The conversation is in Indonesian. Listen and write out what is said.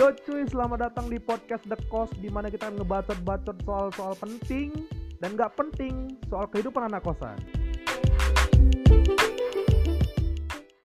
Yo cuy, selamat datang di podcast The Cost di mana kita ngebacot-bacot soal-soal penting dan nggak penting soal kehidupan anak kosan.